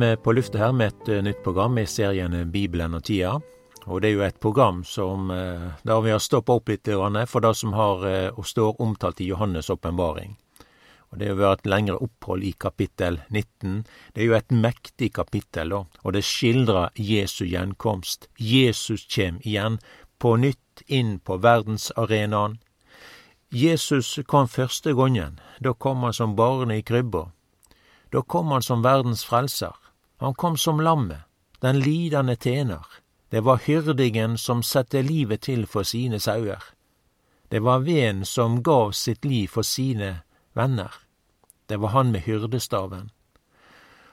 vi på lufta her med et nytt program i serien Bibelen og tida. Og det er jo et program som der vi har stoppa opp litt for det som har og står omtalt i Johannes' åpenbaring. Og det har et lengre opphold i kapittel 19. Det er jo et mektig kapittel, da, og det skildrer Jesu gjenkomst. Jesus kjem igjen, på nytt inn på verdensarenaen. Jesus kom første gangen. Da kom han som barn i krybba. Da kom han som verdens frelser. Han kom som lammet, den lidende tjener. Det var hyrdingen som sette livet til for sine sauer. Det var veden som gav sitt liv for sine venner. Det var han med hyrdestaven.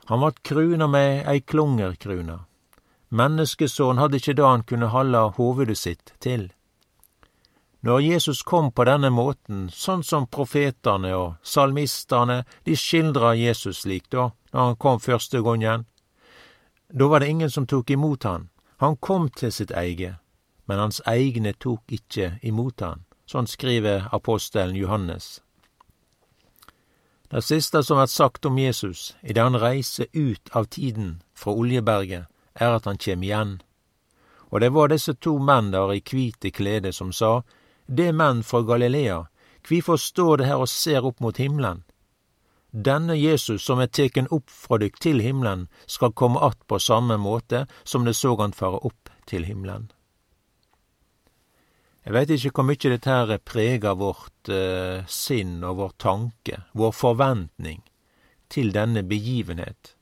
Han vart kruna med ei klungerkrune. Menneskesønnen hadde ikkje det han kunne halde hovudet sitt til. Når Jesus kom på denne måten, sånn som profetane og salmistane, de skildra Jesus slik da, når han kom første gongen, da var det ingen som tok imot han. Han kom til sitt eige, men hans egne tok ikkje imot han. Sånn skriver apostelen Johannes. Det siste som er sagt om Jesus idet han reiser ut av tiden fra Oljeberget, er at han kjem igjen. Og det var disse to menn der i kvite klede som sa, Det er menn fra Galilea, kvifor står det her og ser opp mot himmelen? Denne Jesus som er teken opp fra dykk til himmelen, skal komme att på samme måte som det så han fare opp til himmelen. Jeg veit ikke hvor mye dette her preger vårt eh, sinn og vår tanke, vår forventning, til denne begivenhet.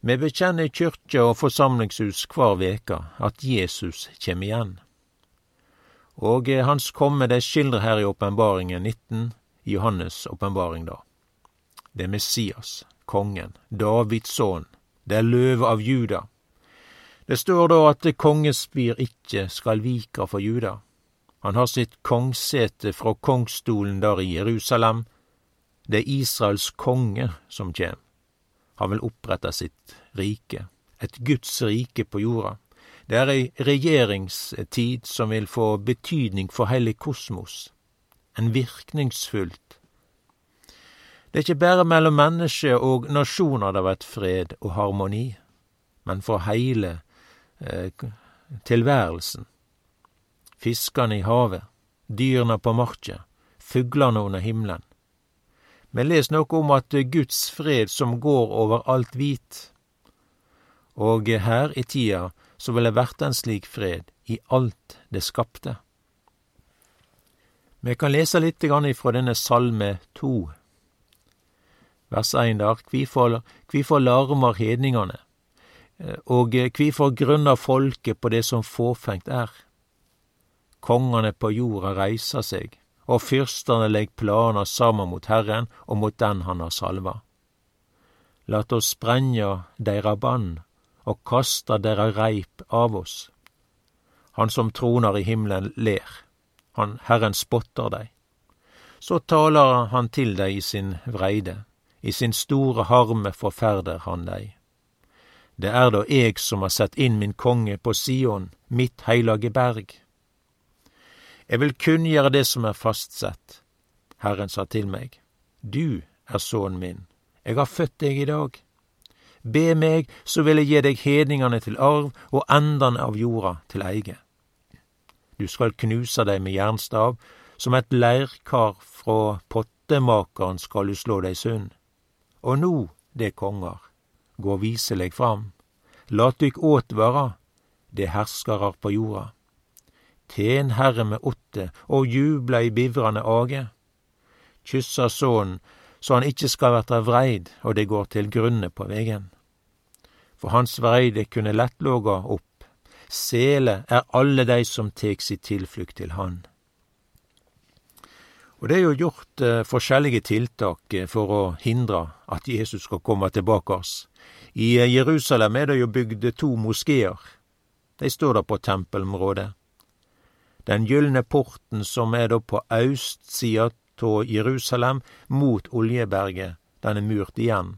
Vi bekjenner i kyrkja og forsamlingshus hver veke at Jesus kjem igjen. Og eh, hans komme det skildrer her i åpenbaringen 19, i Johannes' åpenbaring, da. Det er Messias, kongen, Davids sønn, det er løvet av Juda, det står da at kongespir ikkje skal vika for Juda. Han har sitt kongssete fra kongsstolen der i Jerusalem. Det er Israels konge som kjem. Han vil opprette sitt rike, et Guds rike på jorda. Det er ei regjeringstid som vil få betydning for hele kosmos. En virkningsfullt. Det er ikkje bare mellom menneske og nasjoner det har vært fred og harmoni, men for heile Eh, tilværelsen. Fiskene i havet, dyrene på marka, fuglene under himmelen. Vi les noe om at Guds fred som går over alt hvit. Og her i tida så vil det verte en slik fred i alt det skapte. Vi kan lese litt ifra denne Salme to. Vers 1 der, kvifor larmer hedningane? Eh, og kvifor grunner folket på det som fåfengt er? Kongane på jorda reiser seg, og fyrstane legg planer saman mot Herren og mot den han har salva. Lat oss sprenja deira bann og kasta deira reip av oss. Han som troner i himmelen ler, han Herren spotter dei. Så taler han til dei i sin vreide, i sin store harme forferder han dei. Det er da eg som har sett inn min konge på Sion, mitt heilage berg. Jeg vil kunngjøre det som er fastsett. Herren sa til meg, Du er sønnen min, jeg har født deg i dag. Be meg, så vil jeg gi deg hedningane til arv og endane av jorda til eige. Du skal knuse deg med jernstav, som et leirkar fra pottemakeren skal du slå deg sund. Og nå, det konger, gå viseleg fram. Lat dykk åtvara, det herskarar på jorda. Ten Herre med åtte, og jubla i bivrande age. Kyssa sonen, så han ikkje skal verta vreid, og det går til grunne på vegen. For hans vreide kunne lett låga opp. Sele er alle dei som tek si tilflukt til Han. Og det er jo gjort eh, forskjellige tiltak eh, for å hindre at Jesus skal komme tilbake oss. I eh, Jerusalem er det jo bygd to moskeer. De står der på tempelområdet. Den gylne porten som er da på østsida av Jerusalem, mot Oljeberget, den er murt igjen.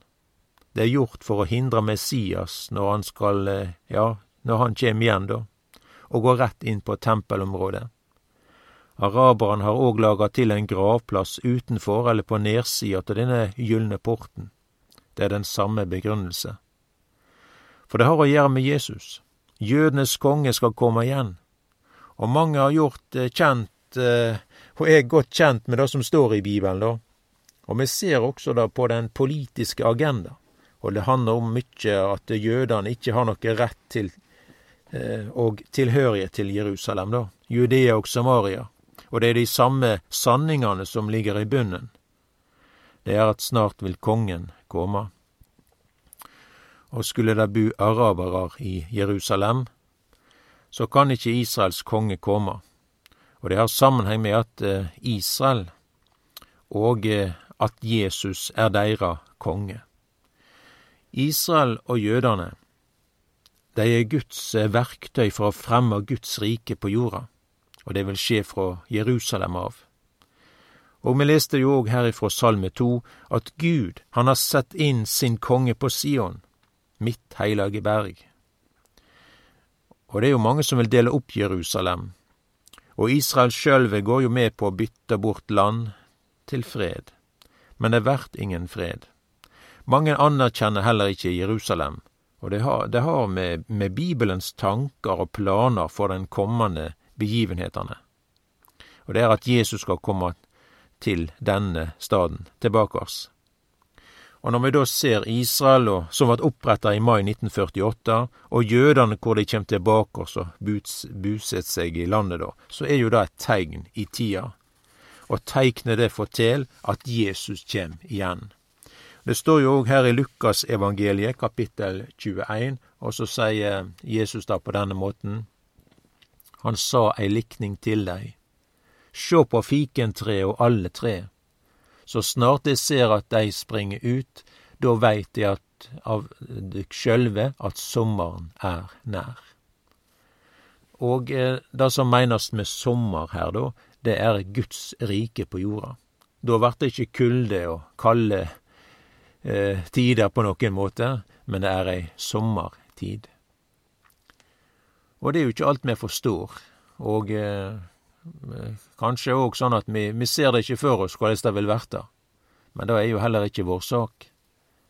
Det er gjort for å hindre Messias når han skal, eh, ja, når han kjem igjen, da, og går rett inn på tempelområdet. Araberne har òg laga til en gravplass utenfor eller på nedsida til denne gylne porten. Det er den samme begrunnelse. For det har å gjøre med Jesus. Jødenes konge skal komme igjen. Og mange har gjort eh, kjent, eh, og er godt kjent med det som står i Bibelen, da. Og vi ser også da på den politiske agenda. Og det handler om mye at jødene ikke har noe rett til eh, og tilhørighet til Jerusalem, da. Judea og Samaria. Og det er de samme sanningene som ligger i bunnen. Det er at snart vil kongen komme. Og skulle det bu arabere i Jerusalem, så kan ikke Israels konge komme. Og det har sammenheng med at eh, Israel og eh, at Jesus er deres konge. Israel og jødene, de er Guds eh, verktøy for å fremme Guds rike på jorda, og det vil skje fra Jerusalem av. Og vi leste jo òg herifra Salme to at Gud, han har sett inn sin konge på Sion, mitt heilage berg. Og det er jo mange som vil dele opp Jerusalem, og Israel sjølve går jo med på å bytte bort land til fred, men det vert ingen fred. Mange anerkjenner heller ikke Jerusalem, og det har, det har med, med, Bibelens tanker og planer for den kommende begivenhetene. Og det er at Jesus skal komme til denne staden, tilbake oss. Og når vi da ser Israel, og, som ble oppretta i mai 1948, og jødene hvor de kjem tilbake oss og buset seg i landet da, så er jo det et tegn i tida. Og teiknet det forteller at Jesus kjem igjen. Det står jo òg her i Lukasevangeliet, kapittel 21, og så sier Jesus da på denne måten Han sa ei likning til dei. Sjå på fikentreet og alle tre. Så snart de ser at dei springer ut, da veit de at av dykk sjølve at sommeren er nær. Og eh, det som meinast med sommer her, da, det er Guds rike på jorda. Da vert det ikkje kulde og kalde eh, tider på noen måte, men det er ei sommertid. Og det er jo ikke alt vi forstår, og eh, kanskje òg sånn at vi, vi, ser det ikke for oss hvordan det vil verte, men det er jo heller ikke vår sak.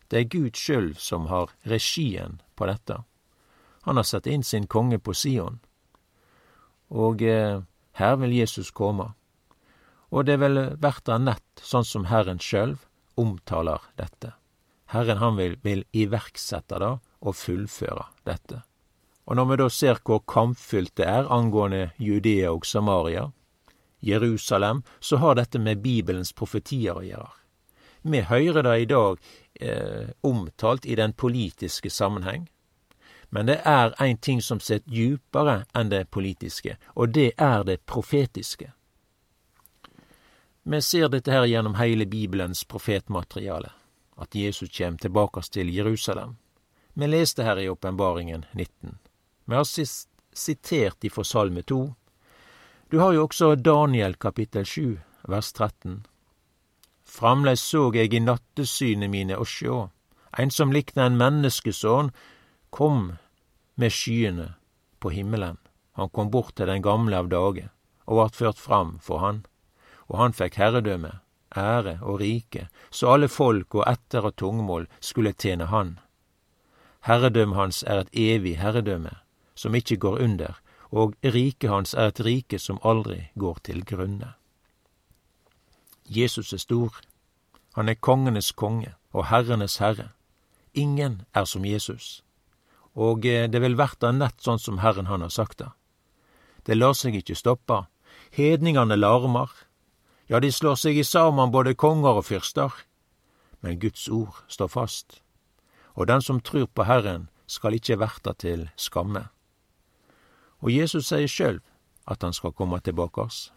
Det er Gud sjølv som har regien på dette. Han har satt inn sin konge på Sion, og eh, her vil Jesus komme. Og det vil verta nett sånn som Herren sjølv omtaler dette. Herren han vil, vil iverksette det og fullføre dette. Og når vi da ser hvor kampfylt det er angående Judea og Samaria, Jerusalem, så har dette med Bibelens profetier å gjøre. Vi hører det i dag eh, omtalt i den politiske sammenheng, men det er en ting som sitter djupere enn det politiske, og det er det profetiske. Vi ser dette her gjennom hele Bibelens profetmateriale at Jesus kjem tilbake til Jerusalem. Vi leste her i Åpenbaringen 19. Vi har sitert ifra Salme 2. Du har jo også Daniel kapittel 7, vers 13. Framleis såg eg i nattesynet mine og sjå, ein som likna en menneskesån, kom med skyene på himmelen. Han kom bort til den gamle av dage, og vart ført fram for han, og han fikk herredømme ære og rike, så alle folk og etter og tungmål skulle tjene Han. Herredømmet hans er et evig herredømme, som ikke går under, og riket hans er et rike som aldri går til grunne. Jesus er stor. Han er kongenes konge og herrenes herre. Ingen er som Jesus. Og eh, det vil verta nett sånn som Herren han har sagt det. Det lar seg ikke stoppe. Hedningane larmer, ja, de slår seg i saman både konger og fyrster. Men Guds ord står fast, og den som trur på Herren, skal ikkje verta til skamme. Og Jesus sier sjølv at han skal komme tilbake oss.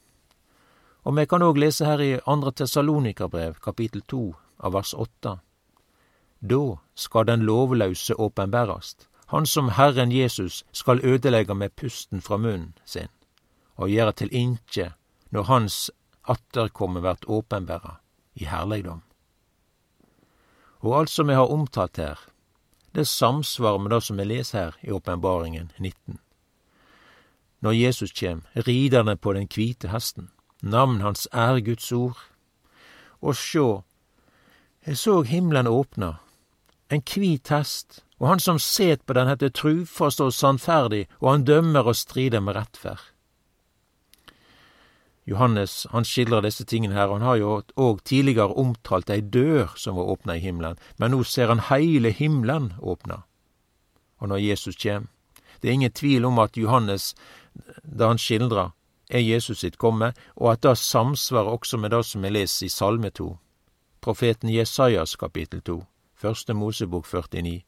Og vi kan òg lese her i andre Tessalonikabrev, kapittel to, av vers åtte. Da skal den lovlause åpenbærast, han som Herren Jesus skal ødelegge med pusten fra munnen sin, og gjøre til inkje når Hans atterkomme vert åpenbæra i herlegdom. Og alt som vi har omtalt her, det samsvarer med det som vi leser her i Åpenbaringen 19. Når Jesus kjem, ridende på den kvite hesten, navn hans er Guds ord. Og sjå, jeg så himmelen åpna, en hvit hest, og han som set på den heter trufast og sannferdig, og han dømmer og strider med rettferd. Johannes han skildrer disse tingene her, og han har jo òg tidligere omtalt ei dør som var åpna i himmelen, men nå ser han heile himmelen åpna. Og når Jesus kjem, det er ingen tvil om at Johannes, da han skildrer, er Jesus sitt komme, og at det samsvarer også med det som vi leser i Salme 2, profeten Jesajas kapittel 2, første Mosebok 49,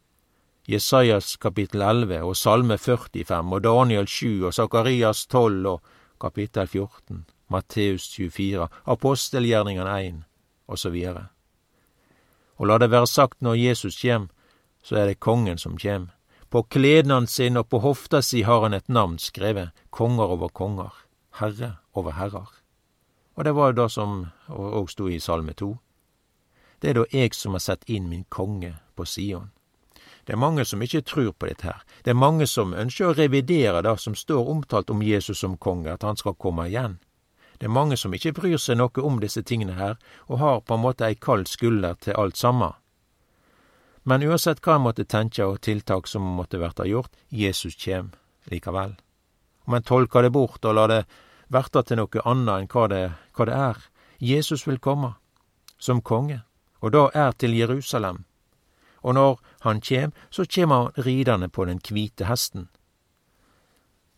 Jesajas kapittel 11 og Salme 45 og Daniel 7 og Sakarias 12 og kapittel 14 Matteus 24, apostelgjerningene 1, osv. Og la det være sagt når Jesus kjem, så er det kongen som kjem. På klednaden sin og på hofta si har han et navn skrevet, konger over konger, herre over herrer. Og det var jo det som òg sto i Salme to. Det er da eg som har sett inn min konge på Sion. Det er mange som ikke tror på dette her. Det er mange som ønsker å revidere det som står omtalt om Jesus som konge, at han skal komme igjen. Det er mange som ikke bryr seg noe om disse tingene her, og har på en måte ei kald skulder til alt samme. Men uansett hva en måtte tenke og tiltak som måtte verta gjort, Jesus kjem likevel. Om en tolker det bort og lar det verta til noe annet enn hva det, hva det er, Jesus vil komme, som konge, og da er til Jerusalem. Og når han kjem, så kjem han ridende på den kvite hesten,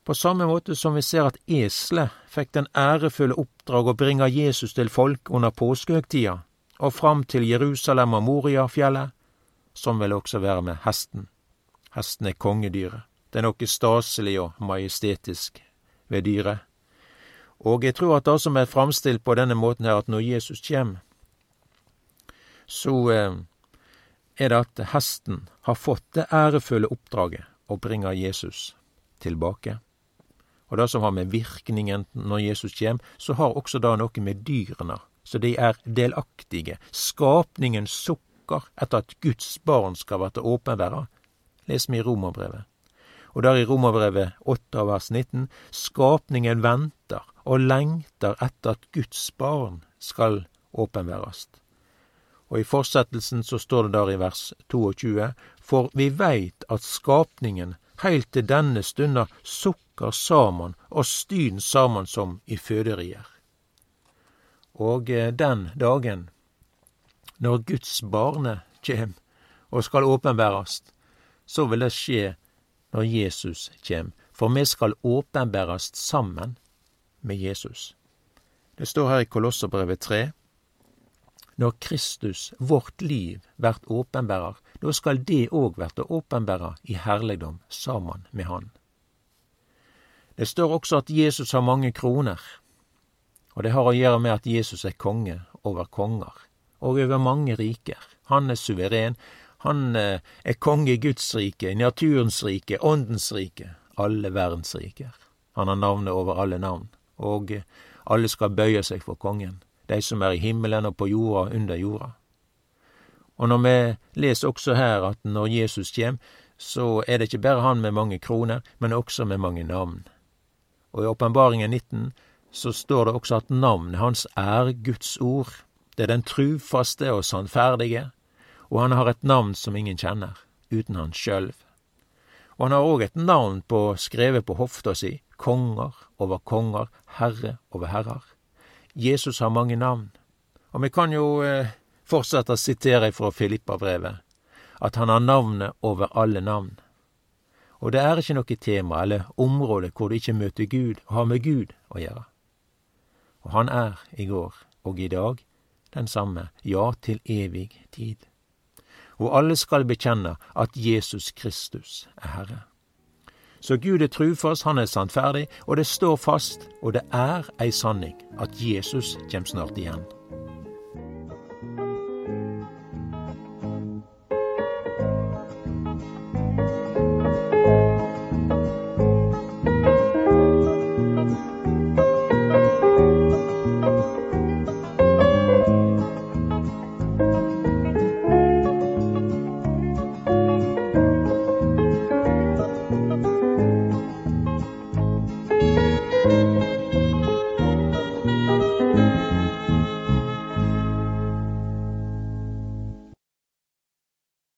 på samme måte som vi ser at eselet fikk den ærefulle oppdrag å bringe Jesus til folk under påskehøgtida og fram til Jerusalem og Moriafjellet, som vil også være med hesten. Hesten er kongedyret. Det er noe staselig og majestetisk ved dyret. Og jeg tror at det som er framstilt på denne måten her, at når Jesus kjem, så eh, er det at hesten har fått det ærefulle oppdraget å bringe Jesus tilbake. Og det som har med virkningen når Jesus kjem, så har også det noe med dyrene. Så de er delaktige. Skapningen sukker etter at Guds barn skal verte åpenværa. Les vi i Romerbrevet. Og der i Romerbrevet 8 vers 19, skapningen venter og lengter etter at Guds barn skal åpenværast. Og i fortsettelsen så står det der i vers 22, for vi veit at skapningen heilt til denne stunda sukker saman og styn saman som i føderier. Og eh, den dagen, når Guds barne kjem og skal åpenbærast, så vil det skje når Jesus kjem, for vi skal åpenbærast sammen med Jesus. Det står her i Kolosserbrevet 3. Når Kristus, vårt liv, vert åpenbærer, da skal det òg verte åpenbæra i herligdom saman med Han. Det står også at Jesus har mange kroner, og det har å gjøre med at Jesus er konge over konger, og over mange riker. Han er suveren. Han eh, er konge i Guds rike, naturens rike, åndens rike, alle verdens riker. Han har navnet over alle navn, og alle skal bøye seg for kongen, de som er i himmelen og på jorda og under jorda. Og når vi leser også her at når Jesus kjem, så er det ikke bare han med mange kroner, men også med mange navn. Og i Åpenbaringen 19 så står det også at navnet hans er Guds ord. Det er den trufaste og sannferdige, og han har et navn som ingen kjenner, uten han sjølv. Og han har òg et navn på, skrevet på hofta si, konger over konger, herre over herrer. Jesus har mange navn. Og vi kan jo eh, fortsette å sitere fra Filippa-brevet, at han har navnet over alle navn. Og det er ikke noe tema eller område hvor du ikke møter Gud og har med Gud å gjøre. Og han er i går og i dag den samme, ja, til evig tid. Og alle skal bekjenne at Jesus Kristus er Herre. Så Gud er trufast, han er sannferdig, og det står fast, og det er ei sanning, at Jesus kjem snart igjen.